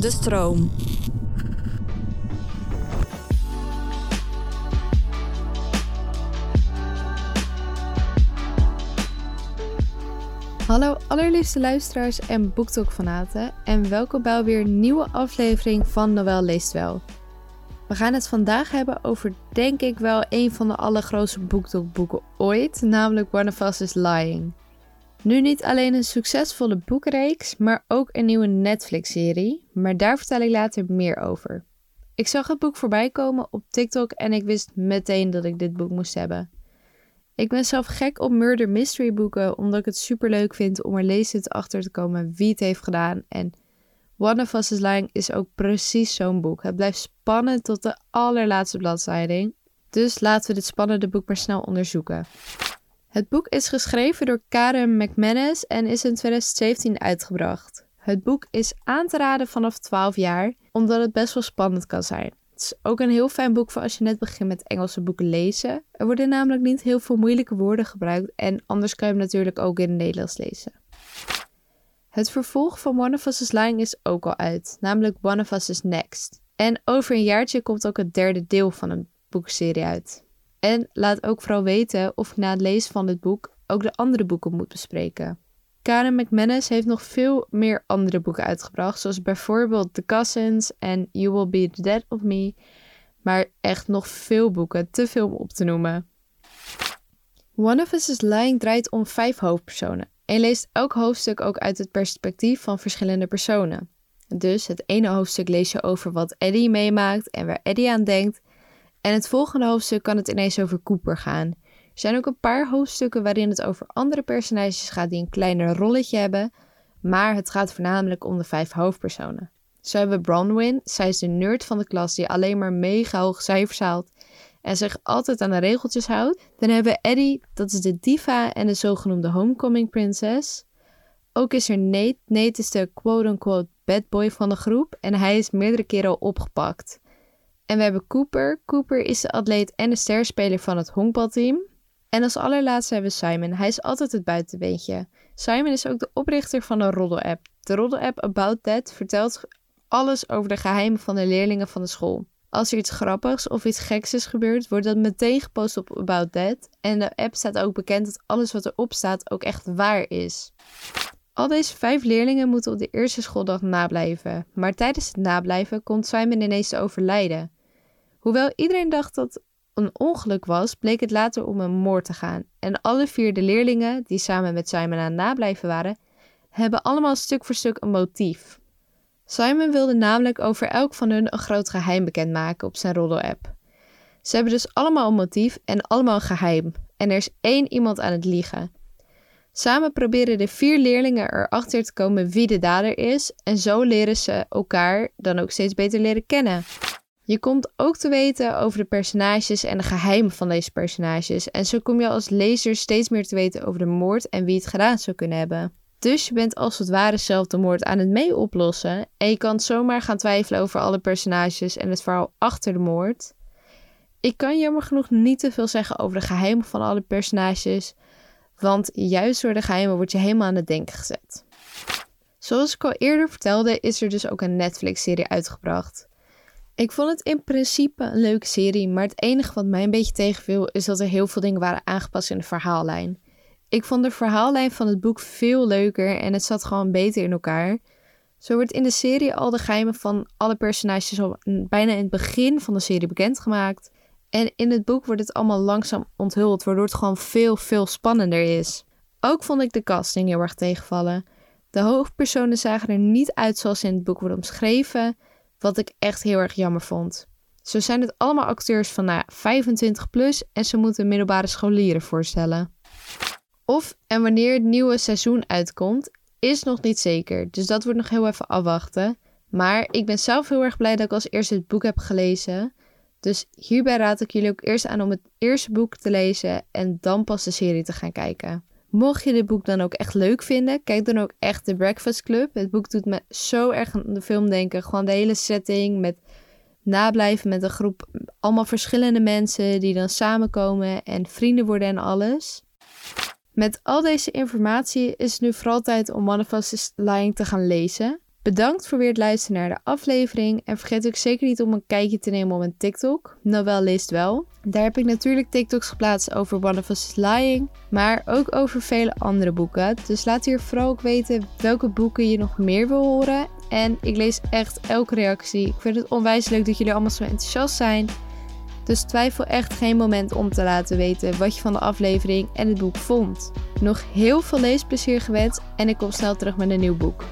De stroom. Hallo allerliefste luisteraars en BookTalk-fanaten en welkom bij weer een nieuwe aflevering van Noël Leest Wel. We gaan het vandaag hebben over denk ik wel een van de allergrootste BookTalk-boeken ooit, namelijk One of Us is Lying. Nu niet alleen een succesvolle boekenreeks, maar ook een nieuwe Netflix-serie, maar daar vertel ik later meer over. Ik zag het boek voorbij komen op TikTok en ik wist meteen dat ik dit boek moest hebben. Ik ben zelf gek op murder mystery boeken, omdat ik het super leuk vind om er lezend achter te komen wie het heeft gedaan. En One of Us is Lying is ook precies zo'n boek. Het blijft spannend tot de allerlaatste bladzijde. Dus laten we dit spannende boek maar snel onderzoeken. Het boek is geschreven door Karen McManus en is in 2017 uitgebracht. Het boek is aan te raden vanaf 12 jaar, omdat het best wel spannend kan zijn. Het is ook een heel fijn boek voor als je net begint met Engelse boeken lezen. Er worden namelijk niet heel veel moeilijke woorden gebruikt en anders kan je hem natuurlijk ook in het Nederlands lezen. Het vervolg van One of Us is Lying is ook al uit, namelijk One of Us is Next. En over een jaartje komt ook het derde deel van een boekserie uit. En laat ook vooral weten of ik na het lezen van dit boek ook de andere boeken moet bespreken. Karen McManus heeft nog veel meer andere boeken uitgebracht, zoals bijvoorbeeld The Cousins en You Will Be the Dead of Me. Maar echt nog veel boeken, te veel om op te noemen. One of Us is Lying draait om vijf hoofdpersonen en leest elk hoofdstuk ook uit het perspectief van verschillende personen. Dus het ene hoofdstuk lees je over wat Eddie meemaakt en waar Eddie aan denkt. En het volgende hoofdstuk kan het ineens over Cooper gaan. Er zijn ook een paar hoofdstukken waarin het over andere personages gaat die een kleiner rolletje hebben, maar het gaat voornamelijk om de vijf hoofdpersonen. Zo hebben we Bronwyn, zij is de nerd van de klas die alleen maar mega hoge cijfers haalt en zich altijd aan de regeltjes houdt. Dan hebben we Eddie, dat is de diva en de zogenoemde homecoming princess. Ook is er Nate. Nate is de quote-unquote bad boy van de groep en hij is meerdere keren al opgepakt. En we hebben Cooper. Cooper is de atleet en de sterspeler van het honkbalteam. En als allerlaatste hebben we Simon. Hij is altijd het buitenbeentje. Simon is ook de oprichter van de roddel-app. De roddel-app About That vertelt alles over de geheimen van de leerlingen van de school. Als er iets grappigs of iets geks is gebeurd, wordt dat meteen gepost op About That. En de app staat ook bekend dat alles wat erop staat ook echt waar is. Al deze vijf leerlingen moeten op de eerste schooldag nablijven. Maar tijdens het nablijven komt Simon ineens te overlijden. Hoewel iedereen dacht dat een ongeluk was, bleek het later om een moord te gaan. En alle vier de leerlingen, die samen met Simon aan nablijven waren, hebben allemaal stuk voor stuk een motief. Simon wilde namelijk over elk van hun een groot geheim bekendmaken op zijn roddel-app. Ze hebben dus allemaal een motief en allemaal een geheim. En er is één iemand aan het liegen. Samen proberen de vier leerlingen erachter te komen wie de dader is en zo leren ze elkaar dan ook steeds beter leren kennen. Je komt ook te weten over de personages en de geheimen van deze personages en zo kom je als lezer steeds meer te weten over de moord en wie het gedaan zou kunnen hebben. Dus je bent als het ware zelf de moord aan het mee oplossen en je kan zomaar gaan twijfelen over alle personages en het verhaal achter de moord. Ik kan jammer genoeg niet te veel zeggen over de geheimen van alle personages, want juist door de geheimen word je helemaal aan het denken gezet. Zoals ik al eerder vertelde, is er dus ook een Netflix-serie uitgebracht. Ik vond het in principe een leuke serie, maar het enige wat mij een beetje tegenviel is dat er heel veel dingen waren aangepast in de verhaallijn. Ik vond de verhaallijn van het boek veel leuker en het zat gewoon beter in elkaar. Zo wordt in de serie al de geheimen van alle personages al bijna in het begin van de serie bekendgemaakt. En in het boek wordt het allemaal langzaam onthuld, waardoor het gewoon veel, veel spannender is. Ook vond ik de casting heel erg tegenvallen. De hoofdpersonen zagen er niet uit zoals in het boek wordt omschreven, wat ik echt heel erg jammer vond. Zo zijn het allemaal acteurs van nou, 25 plus en ze moeten middelbare scholieren voorstellen. Of en wanneer het nieuwe seizoen uitkomt, is nog niet zeker. Dus dat wordt nog heel even afwachten. Maar ik ben zelf heel erg blij dat ik als eerste het boek heb gelezen. Dus hierbij raad ik jullie ook eerst aan om het eerste boek te lezen en dan pas de serie te gaan kijken. Mocht je dit boek dan ook echt leuk vinden, kijk dan ook echt The Breakfast Club. Het boek doet me zo erg aan de film denken. Gewoon de hele setting met nablijven met een groep allemaal verschillende mensen die dan samenkomen en vrienden worden en alles. Met al deze informatie is het nu vooral tijd om Manifest Lying te gaan lezen. Bedankt voor weer het luisteren naar de aflevering. En vergeet ook zeker niet om een kijkje te nemen op mijn TikTok. Noël leest wel. Daar heb ik natuurlijk TikToks geplaatst over One of Us Lying. Maar ook over vele andere boeken. Dus laat hier vooral ook weten welke boeken je nog meer wil horen. En ik lees echt elke reactie. Ik vind het onwijs leuk dat jullie allemaal zo enthousiast zijn. Dus twijfel echt geen moment om te laten weten wat je van de aflevering en het boek vond. Nog heel veel leesplezier gewenst en ik kom snel terug met een nieuw boek.